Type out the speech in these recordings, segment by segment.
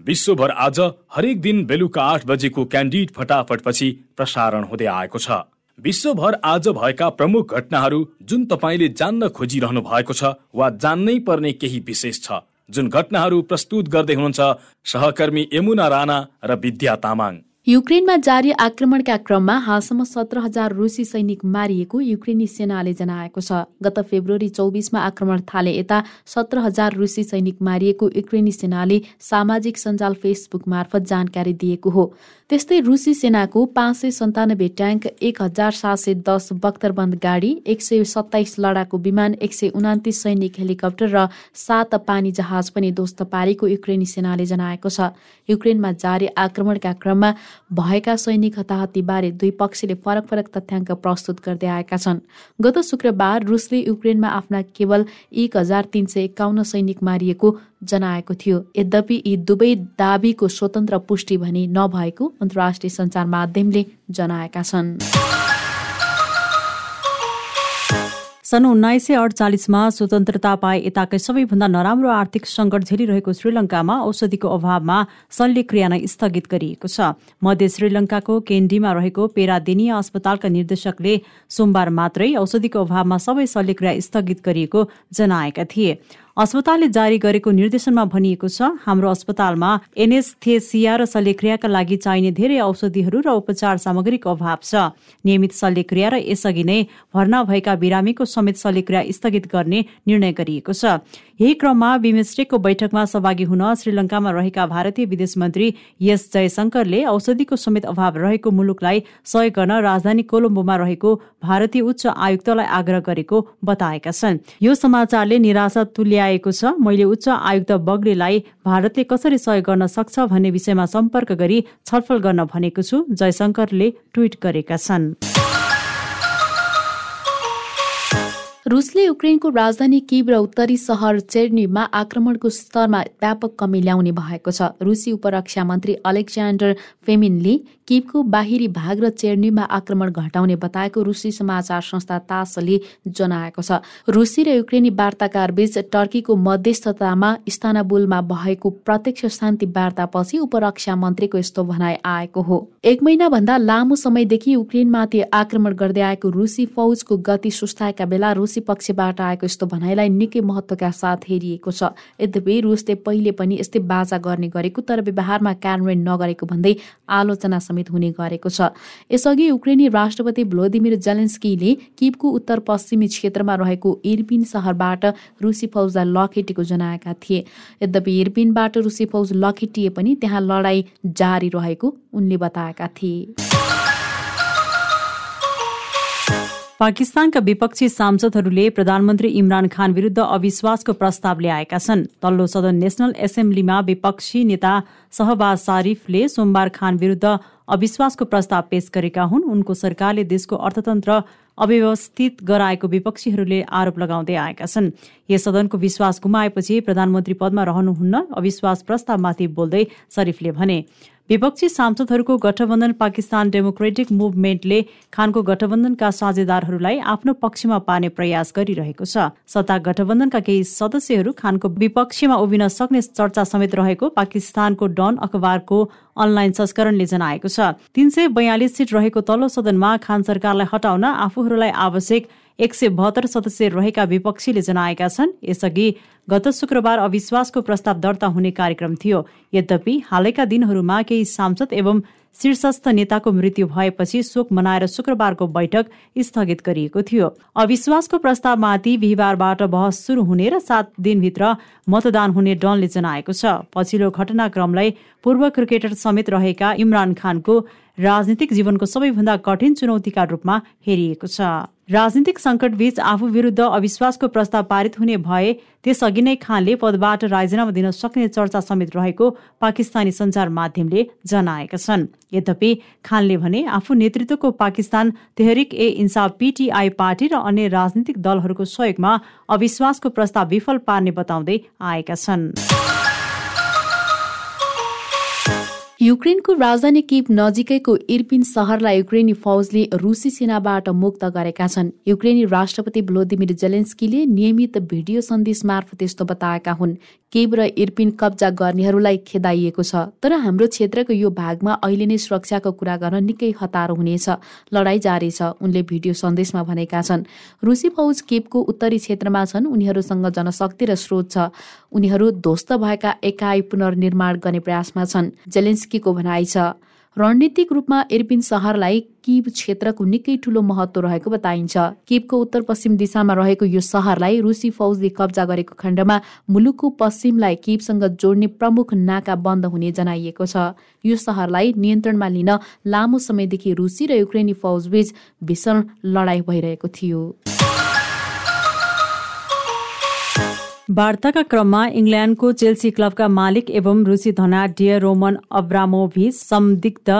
विश्वभर आज हरेक दिन बेलुका आठ बजेको क्यान्डिड फटाफटपछि प्रसारण हुँदै आएको छ। विश्वभर आज भएका प्रमुख घटनाहरू जुन तपाईँले जान्न खोजिरहनु भएको छ वा जान्नै पर्ने केही विशेष छ जुन घटनाहरू प्रस्तुत गर्दै हुनुहुन्छ सहकर्मी यमुना राणा र विद्या तामाङ। युक्रेनमा जारी आक्रमणका क्रममा हालसम्म सत्र हजार रुसी सैनिक मारिएको युक्रेनी सेनाले जनाएको छ। गत फेब्रुअरी चौबिसमा आक्रमण थाले यता सत्र हजार रुसी सैनिक मारिएको युक्रेनी सेनाले सामाजिक सञ्जाल फेसबुक मार्फत जानकारी दिएको हो। त्यस्तै रुसी सेनाको पाँच सय सन्तानब्बे ट्याङ्क एक हजार सात सय दस बख्तरबन्द गाडी एक सय सत्ताइस लडाकु विमान एक सय उनातिस सैनिक हेलिकप्टर र सात पानी जहाज पनि ध्वस्त पारेको युक्रेनी सेनाले जनाएको छ। युक्रेनमा जारी आक्रमणका क्रममा भएका सैनिक हताहतीबारे दुई पक्षले फरक फरक तथ्याङ्क प्रस्तुत गर्दै आएका छन्। गत शुक्रबार रुसले युक्रेनमा आफ्ना केवल एक हजार तिन सय एकाउन्न सैनिक मारिएको जनाएको थियो। यद्यपि यी दुवै दावीको स्वतन्त्र पुष्टि भनी नभएको अन्तर्राष्ट्रिय सञ्चार माध्यमले जनाएका छन्। सन् उन्नाइस सय अडचालिसमा स्वतन्त्रता पाए यताकै सबैभन्दा नराम्रो आर्थिक सङ्कट झेलिरहेको श्रीलङ्कामा औषधिको अभावमा शल्यक्रिया नै स्थगित गरिएको छ। मध्य श्रीलङ्काको केन्डीमा रहेको पेरादेनिया अस्पतालका निर्देशकले सोमबार मात्रै औषधिको अभावमा सबै शल्यक्रिया स्थगित गरिएको जनाएका थिए। अस्पतालले जारी गरेको निर्देशनमा भनिएको छ हाम्रो अस्पतालमा एनेस्थेसिया र शल्यक्रियाका लागि चाहिने धेरै औषधिहरू र उपचार सामग्रीको अभाव छ। नियमित शल्यक्रिया र यसअघि नै भर्ना भएका बिरामीको समेत शल्यक्रिया स्थगित गर्ने निर्णय गरिएको छ। यही क्रममा बिमेस्टेकको बैठकमा सहभागी हुन श्रीलङ्कामा रहेका भारतीय विदेश मन्त्री एस जयशंकरले औषधिको समेत अभाव रहेको मुलुकलाई सहयोग गर्न राजधानी कोलम्बोमा रहेको भारतीय उच्च आयुक्तलाई आग्रह गरेको बताएका छन्। यो समाचारले निराशा तुल्याएको छ मैले उच्च आयुक्त बग्लेलाई भारतले कसरी सहयोग गर्न सक्छ भन्ने विषयमा सम्पर्क गरी छलफल गर्न भनेको छु जयशंकरले ट्विट गरेका छन्। रुसले युक्रेनको राजधानी किब र उत्तरी सहर चेर्नीमा आक्रमणको स्तरमा व्यापक कमी ल्याउने भएको छ। रुसी उपरक्षा मन्त्री अलेक्जान्डर फेमिनले किबको बाहिरी भाग र चेर्नीमा आक्रमण घटाउने बताएको रुसी समाचार संस्था तासले जनाएको छ। रुसी र युक्रेनी वार्ताकार बीच टर्कीको मध्यस्थतामा इस्तानबुलमा भएको प्रत्यक्ष शान्ति वार्तापछि उपरक्षा मन्त्रीको यस्तो भनाइ आएको हो। एक महिनाभन्दा लामो समयदेखि युक्रेनमाथि आक्रमण गर्दै आएको रुसी फौजको गति सुस्ताएका बेला रुसी पक्षबाट आएको यस्तो भनाइलाई निकै महत्वका साथ हेरिएको छ। यद्यपि रुसले पहिले पनि यस्तै बाजा गर्ने गरेको तर व्यवहारमा कार्यान्वयन नगरेको भन्दै आलोचना समेत समेत हुने गरेको छ। यसअघि युक्रेनी राष्ट्रपति भ्लोदिमिर जेलेन्स्कीले किबको उत्तर पश्चिमी क्षेत्रमा रहेको इर्पिन सहरबाट रुसी फौजलाई लखेटेको जनाएका थिए। यद्यपि इर्पिनबाट रुसी फौज लखेटिए पनि त्यहाँ लडाई जारी रहेको उनले बताएका थिए। पाकिस्तानका विपक्षी सांसदहरूले प्रधानमन्त्री इमरान खान विरुद्ध अविश्वासको प्रस्ताव ल्याएका छन्। तल्लो सदन नेशनल एसेम्ब्लीमा विपक्षी नेता सहबाज सारिफले सोमबार खान विरुद्ध अविश्वासको प्रस्ताव पेश गरेका हुन्। उनको सरकारले देशको अर्थतन्त्र अव्यवस्थित गराएको विपक्षीहरूले आरोप लगाउँदै आएका छन्। यस सदनको विश्वास गुमाएपछि प्रधानमन्त्री पदमा रहनुहुन्न। अविश्वास प्रस्तावमाथि बोल्दै शरीफले भने विपक्षी सांसदहरूको गठबन्धन पाकिस्तान डेमोक्रेटिक मुभमेन्टले खानको गठबन्धनका साझेदारहरूलाई आफ्नो पक्षमा पार्ने प्रयास गरिरहेको छ। सत्ता गठबन्धनका केही सदस्यहरू खानको विपक्षमा उभिन सक्ने चर्चा समेत रहेको पाकिस्तानको डन अखबारको अनलाइन संस्करणले जनाएको छ। तीन सय बयालिस सिट रहेको तल्लो सदनमा खान सरकारलाई हटाउन आफूहरूलाई आवश्यक एक सय बहत्तर सदस्य रहेका विपक्षीले जनाएका छन्। यसअघि गत शुक्रबार अविश्वासको प्रस्ताव दर्ता हुने कार्यक्रम थियो। यद्यपि हालैका दिनहरूमा केही सांसद एवं शीर्षस्थ नेताको मृत्यु भएपछि शोक मनाएर शुक्रबारको बैठक स्थगित गरिएको थियो। अविश्वासको प्रस्तावमाथि बिहिबारबाट बहस सुरु हुने र सात दिनभित्र मतदान हुने डनले जनाएको छ। पछिल्लो घटनाक्रमलाई पूर्व क्रिकेटर समेत रहेका इमरान खानको राजनीतिक जीवनको सबैभन्दा कठिन चुनौतीका रूपमा हेरिएको छ। राजनीतिक सङ्कटबीच आफू विरुद्ध अविश्वासको प्रस्ताव पारित हुने भए त्यसअघि नै खानले पदबाट राजीनामा दिन सक्ने चर्चा समेत रहेको पाकिस्तानी सञ्चार माध्यमले जनाएका छन्। यद्यपि खानले भने आफू नेतृत्वको पाकिस्तान तेहरिक ए इन्साफ पिटिआई पार्टी र अन्य राजनीतिक दलहरूको सहयोगमा अविश्वासको प्रस्ताव विफल पार्ने बताउँदै आएका छन्। युक्रेनको राजधानी किप नजिकैको इर्पिन सहरलाई युक्रेनी फौजले रुसी सेनाबाट मुक्त गरेका छन्। युक्रेनी राष्ट्रपति भ्लोदिमिर जेलेन्स्कीले नियमित भिडियो सन्देश मार्फत यस्तो बताएका हुन् केब र इर्पिन कब्जा गर्नेहरूलाई खेदाइएको छ। तर हाम्रो क्षेत्रको यो भागमा अहिले नै सुरक्षाको कुरा गर्न निकै हतारो हुनेछ लडाई जारी छ उनले भिडियो सन्देशमा भनेका छन्। रुसी फौज केपको उत्तरी क्षेत्रमा छन् उनीहरूसँग जनशक्ति र स्रोत छ। उनीहरू ध्वस्त भएका एकाइ पुनर्निर्माण गर्ने प्रयासमा छन्। जेलेन्स्कीको भनाइ छ। रणनीतिक रूपमा इर्पिन सहरलाई किब क्षेत्रको निकै ठूलो महत्व रहेको बताइन्छ। किबको उत्तर पश्चिम दिशामा रहेको यो सहरलाई रुसी फौजले कब्जा गरेको खण्डमा मुलुकको पश्चिमलाई किबसँग जोड्ने प्रमुख नाका बन्द हुने जनाइएको छ। यो सहरलाई नियन्त्रणमा लिन लामो समयदेखि रुसी र युक्रेनी फौजबीच भीषण लडाईँ भइरहेको थियो। वार्ताका क्रममा इङ्ल्यान्डको चेल्सी क्लबका मालिक एवं रुसी धनाढ्य रोमन अब्रामोभिच संदिग्ध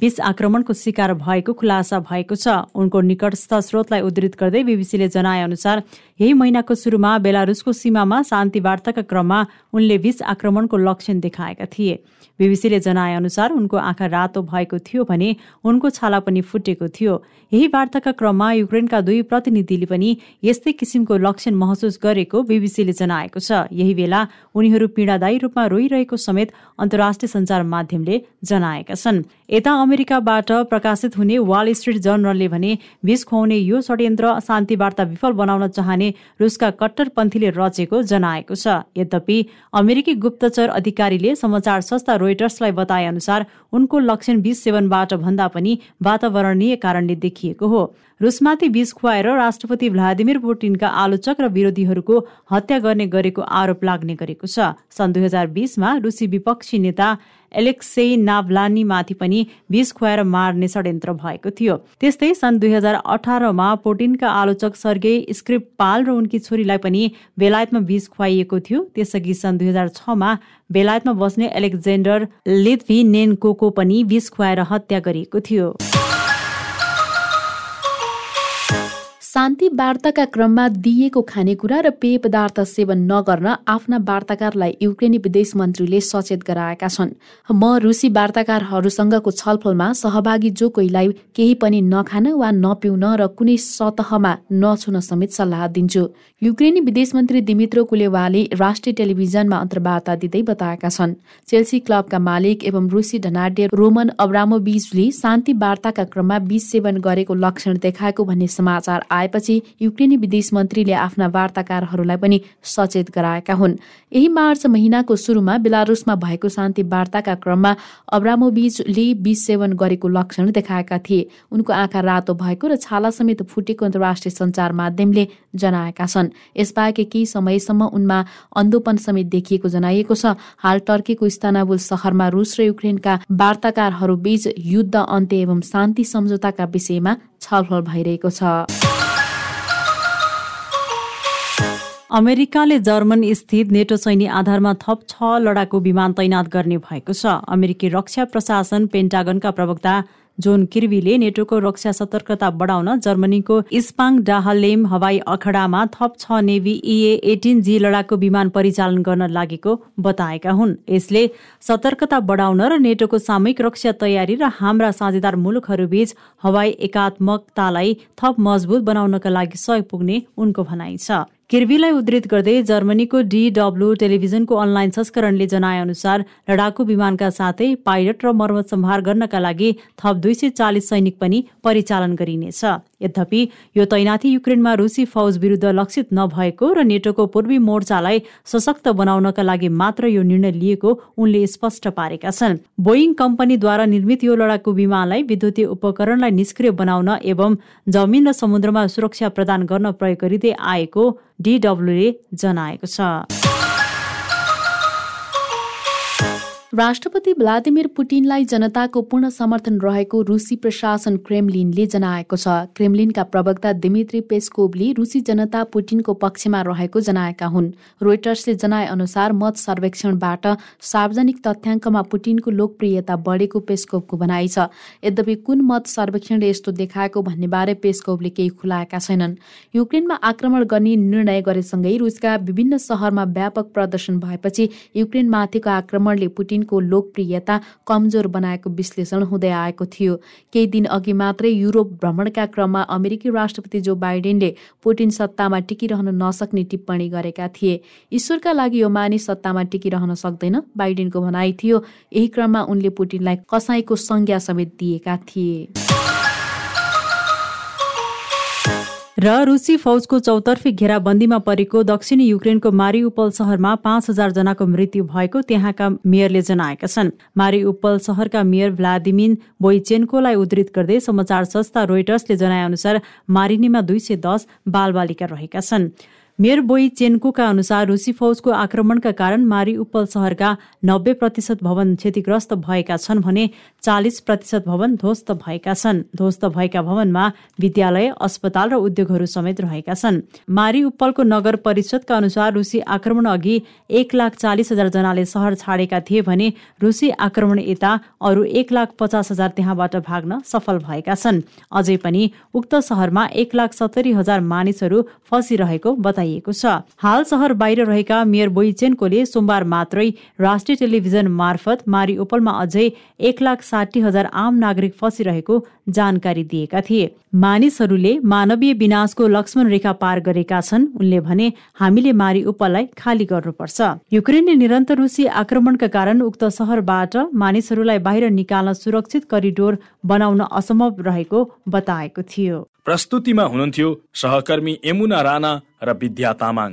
विष आक्रमणको शिकार भएको खुलासा भएको छ। उनको निकटस्थ स्रोतलाई उद्धृत गर्दै बीबीसीले जनाए अनुसार यही महिनाको सुरुमा बेलारुसको सीमामा शान्ति वार्ताका क्रममा उनले विष आक्रमणको लक्षण देखाएका थिए। बीबीसीले जनाए अनुसार उनको आँखा रातो भएको थियो भने उनको छाला पनि फुटेको थियो। यही वार्ताका क्रममा युक्रेनका दुई प्रतिनिधिले पनि यस्तै किसिमको लक्षण महसुस गरेको बीबीसीले जनाएको छ। यही बेला उनीहरू पीडादायी रूपमा रोइरहेको समेत अन्तर्राष्ट्रिय सञ्चार माध्यमले जनाएका छन्। यता अमेरिकाबाट प्रकाशित हुने वाल स्ट्रिट जर्नलले भने विष खुवाउने यो षड्यन्त्र शान्ति वार्ता विफल बनाउन चाहने रुसका कट्टरपन्थीले रचेको जनाएको छ। यद्यपि अमेरिकी गुप्तचर अधिकारीले समाचार संस्था रोइटर्सलाई बताए अनुसार उनको लक्षण विष सेवनबाट भन्दा पनि वातावरणीय कारणले देखिएको हो। रुसमाथि विष खुवाएर राष्ट्रपति व्लादिमिर पुटिनका आलोचक र विरोधीहरूको हत्या गर्ने गरेको आरोप लाग्ने गरेको छ। सन् दुई हजार बिसमा रुसी विपक्षी नेता एलेक्सेई नाभलानीमाथि पनि विष खुवाएर मार्ने षड्यन्त्र भएको थियो। त्यस्तै सन् दुई हजार अठारमा पोटिनका आलोचक सर्गे पाल र उनकी छोरीलाई पनि बेलायतमा विष खुवाइएको थियो। त्यसअघि सन् दुई हजार छमा बेलायतमा बस्ने एलेक्जेन्डर लिथभिनेन्कोको पनि विष खुवाएर हत्या गरिएको थियो। शान्ति वार्ताका क्रममा दिइएको खानेकुरा र पेय पदार्थ सेवन नगर्न आफ्ना वार्ताकारलाई युक्रेनी विदेश मन्त्रीले सचेत गराएका छन्। म रुसी वार्ताकारहरूसँगको छलफलमा सहभागी जो कोहीलाई केही पनि नखान वा नपिउन र कुनै सतहमा नछुन समेत सल्लाह दिन्छु। युक्रेनी विदेश मन्त्री दिमित्रो कुलेवाले राष्ट्रिय टेलिभिजनमा अन्तर्वार्ता दिँदै बताएका छन्। चेल्सी क्लबका मालिक एवं रुसी धनाड्य रोमन अब्रामोबिजले शान्ति वार्ताका क्रममा विष सेवन गरेको लक्षण देखाएको भन्ने समाचार आएपछि युक्रेनी विदेश मन्त्रीले आफ्ना वार्ताकारहरूलाई पनि सचेत गराएका हुन्। यही मार्च महिनाको सुरुमा बेलारुसमा भएको शान्ति वार्ताका क्रममा अब्रामोबिजले विष सेवन गरेको लक्षण देखाएका थिए। उनको आँखा रातो भएको र छाला समेत फुटेको अन्तर्राष्ट्रिय सञ्चार माध्यमले जनाएका छन्। यसबाहेक केही समयसम्म उनमा अन्धोपन समेत देखिएको जनाइएको छ। हाल टर्कीको स्थानाबुल सहरमा रुस र युक्रेनका वार्ताकारहरू बीच युद्ध अन्त्य एवं शान्ति सम्झौताका विषयमा छलफल भइरहेको छ। अमेरिकाले जर्मन स्थित नेटो सैन्य आधारमा थप छ लडाकु विमान तैनात गर्ने भएको छ। अमेरिकी रक्षा प्रशासन पेन्टागनका प्रवक्ता जोन किर्बीले नेटोको रक्षा सतर्कता बढाउन जर्मनीको इस्पाङ डाहलेम हवाई अखडामा थप छ नेभी इए एटिन जी लडाकु विमान परिचालन गर्न लागेको बताएका हुन्। यसले सतर्कता बढाउन र नेटोको सामूहिक रक्षा तयारी र हाम्रा साझेदार मुलुकहरूबीच हवाई एकात्मकतालाई थप मजबुत बनाउनका लागि सहयोग पुग्ने उनको भनाइ छ। किर्बीलाई उद्धृत गर्दै जर्मनीको डिडब्लु टेलिभिजनको अनलाइन संस्करणले जनाए अनुसार लडाकु विमानका साथै पाइलट र मर्मत सम्हार गर्नका लागि थप दुई सय चालिस सैनिक पनि परिचालन गरिनेछ। यद्यपि यो तैनाथी युक्रेनमा रुसी फौज विरुद्ध लक्षित नभएको र नेटोको पूर्वी मोर्चालाई सशक्त बनाउनका लागि मात्र यो निर्णय लिएको उनले स्पष्ट पारेका छन्। बोइङ कम्पनीद्वारा निर्मित यो लडाकु विमानलाई विद्युतीय उपकरणलाई निष्क्रिय बनाउन एवं जमिन र समुद्रमा सुरक्षा प्रदान गर्न प्रयोग गरिँदै आएको डिडब्ल्यूले जनाएको छ। राष्ट्रपति भ्लादिमिर पुटिनलाई जनताको पूर्ण समर्थन रहेको रुसी प्रशासन क्रेमलिनले जनाएको छ। क्रेमलिनका प्रवक्ता दिमित्री पेस्कोभले रुसी जनता पुटिनको पक्षमा रहेको जनाएका हुन्। रोइटर्सले जनाए अनुसार मत सर्वेक्षणबाट सार्वजनिक तथ्याङ्कमा पुटिनको लोकप्रियता बढेको पेस्कोभको भनाइ छ। यद्यपि कुन मत सर्वेक्षणले यस्तो देखाएको भन्नेबारे पेस्कोभले केही खुलाएका छैनन्। युक्रेनमा आक्रमण गर्ने निर्णय गरेसँगै रुसका विभिन्न सहरमा व्यापक प्रदर्शन भएपछि युक्रेनमाथिको आक्रमणले पुटिन पुटिनको लोकप्रियता कमजोर बनाएको विश्लेषण हुँदै आएको थियो। केही दिन अघि मात्रै युरोप भ्रमणका क्रममा अमेरिकी राष्ट्रपति जो बाइडेनले पुटिन सत्तामा टिकिरहन नसक्ने टिप्पणी गरेका थिए। ईश्वरका लागि यो मानिस सत्तामा टिकिरहन सक्दैन बाइडेनको भनाइ थियो। यही क्रममा उनले पुटिनलाई कसाईको संज्ञा समेत दिएका थिए। र रुसी फौजको चौतर्फी घेराबन्दीमा परेको दक्षिणी युक्रेनको मारिउपल सहरमा पाँच हजार जनाको मृत्यु भएको त्यहाँका मेयरले जनाएका छन्। मारिउपल सहरका मेयर भ्लादिमिन बोइचेन्कोलाई उद्धृत गर्दै समाचार संस्था रोइटर्सले जनाए अनुसार मारिनीमा दुई सय दस बालबालिका रहेका छन्। मेयर बोई चेन्कोका अनुसार रुसी फौजको आक्रमणका कारण मारी उपल सहरका नब्बे प्रतिशत भवन क्षतिग्रस्त भएका छन् भने चालिस प्रतिशत भवन ध्वस्त भएका छन्। ध्वस्त भएका भवनमा विद्यालय अस्पताल र उद्योगहरू समेत रहेका छन्। मारी उपलको नगर परिषदका अनुसार रुसी आक्रमण अघि एक लाख चालिस हजार जनाले सहर छाडेका थिए भने रुसी आक्रमण यता अरू एक लाख पचास हजार त्यहाँबाट भाग्न सफल भएका छन्। अझै पनि उक्त सहरमा एक लाख सत्तरी हजार मानिसहरू फसिरहेको बताइएको छ। हाल सहर बाहिर रहेका मेयर बोइचेन्कोले सोमबार मात्रै राष्ट्रिय टेलिभिजन मार्फत मारी ओपलमा अझै एक लाख साठी हजार आम नागरिक फसिरहेको जानकारी दिएका थिए। मानिसहरूले मानवीय विनाशको लक्ष्मण रेखा पार गरेका छन्। उनले भने हामीले मारी उपललाई खाली गर्नुपर्छ। युक्रेनले निरन्तर रुसी आक्रमणका कारण उक्त सहरबाट मानिसहरूलाई बाहिर निकाल्न सुरक्षित करिडोर बनाउन असम्भव रहेको बताएको थियो। प्रस्तुतिमा हुनुहुन्थ्यो सहकर्मी यमुना राणा र विद्या तामाङ।